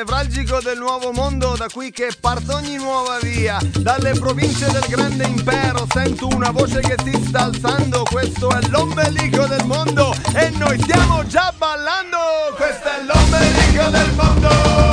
nevralgico del nuovo mondo da qui che parto ogni nuova via. Dalle province del grande impero sento una voce che si sta alzando, questo è l'ombelico del mondo e noi stiamo già ballando, questo è l'ombelico del mondo.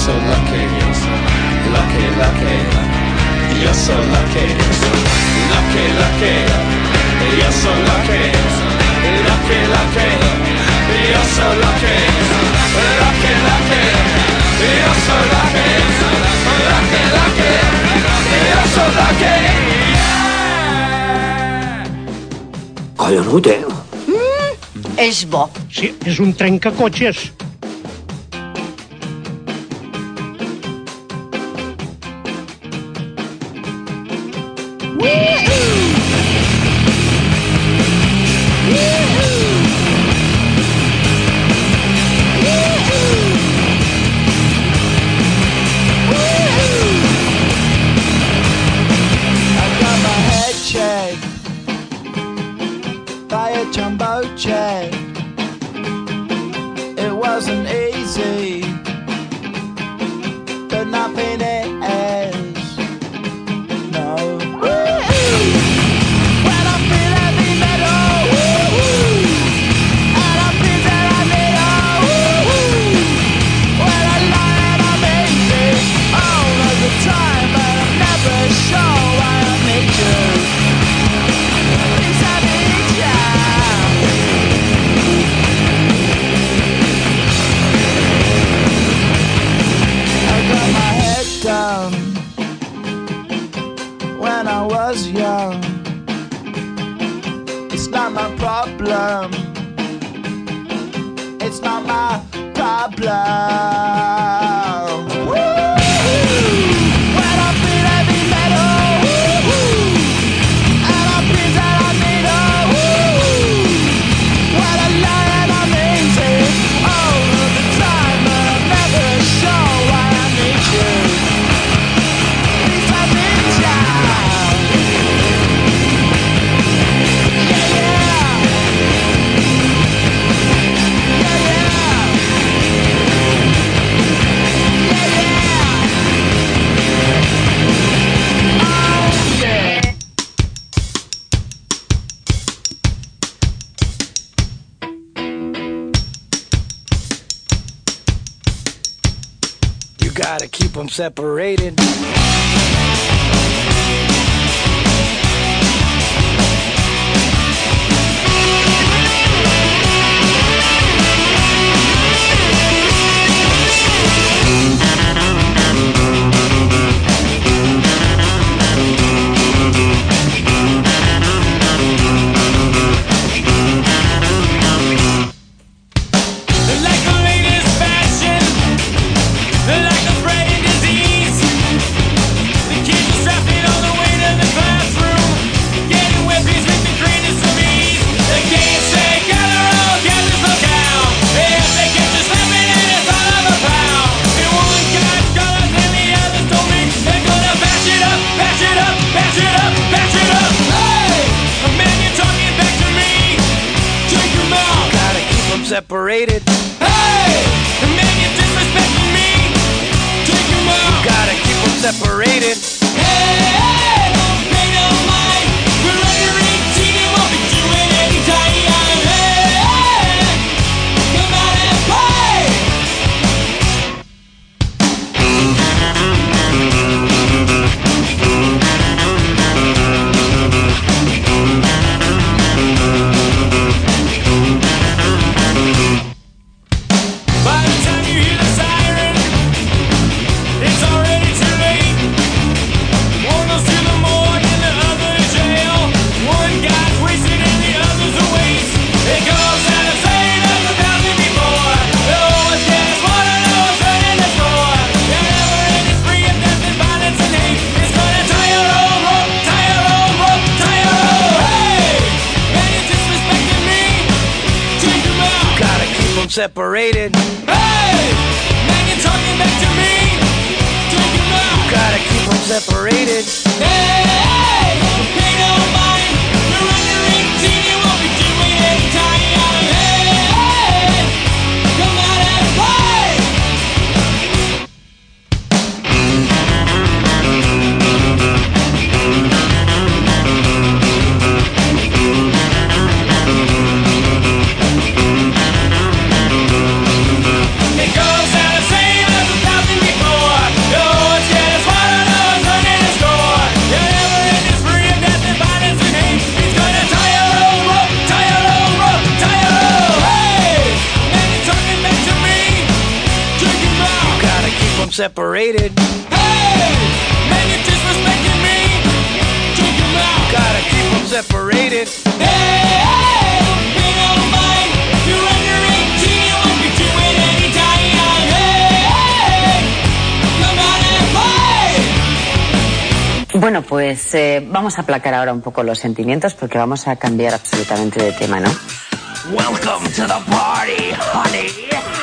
so lucky, you're so lucky, lucky. You're so lucky, lucky, lucky. You're so lucky, lucky, lucky. You're so lucky, lucky, lucky. You're so lucky, lucky, lucky. You're so lucky. Collonut, eh? Mm, és bo. Sí, és un trencacotxes. wasn't easy, but nothing. separate pues eh, vamos a aplacar ahora un poco los sentimientos porque vamos a cambiar absolutamente de tema, ¿no? Welcome to the party, honey.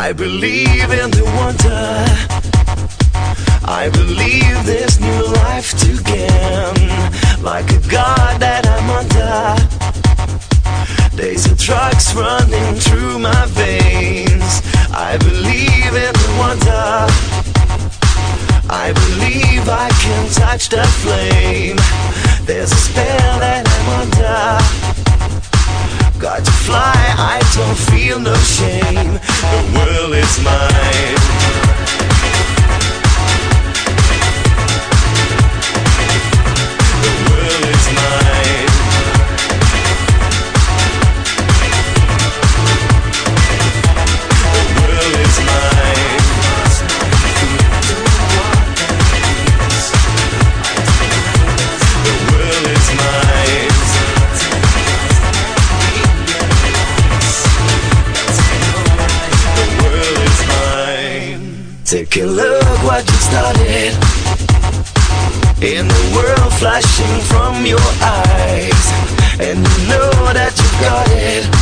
I believe in the wonder. I believe this new life to gain. Like a god that I'm under. There's a drugs running through my veins. I believe in the wonder. I believe I can touch the flame. There's a spell that I'm under. Got to fly, I don't feel no shame. The world is mine. flashing from your eyes, and you know that you got it.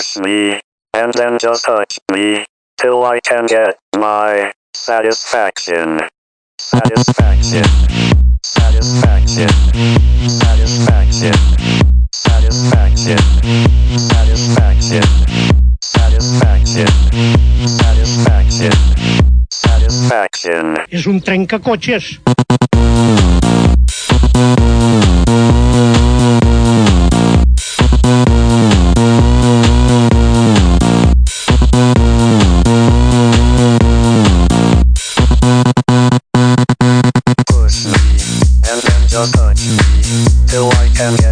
force me, and then just touch me, till I can get my satisfaction. Satisfaction. Satisfaction. Satisfaction. Satisfaction. Satisfaction. Satisfaction. Satisfaction. Satisfaction. És un trencacoches. I can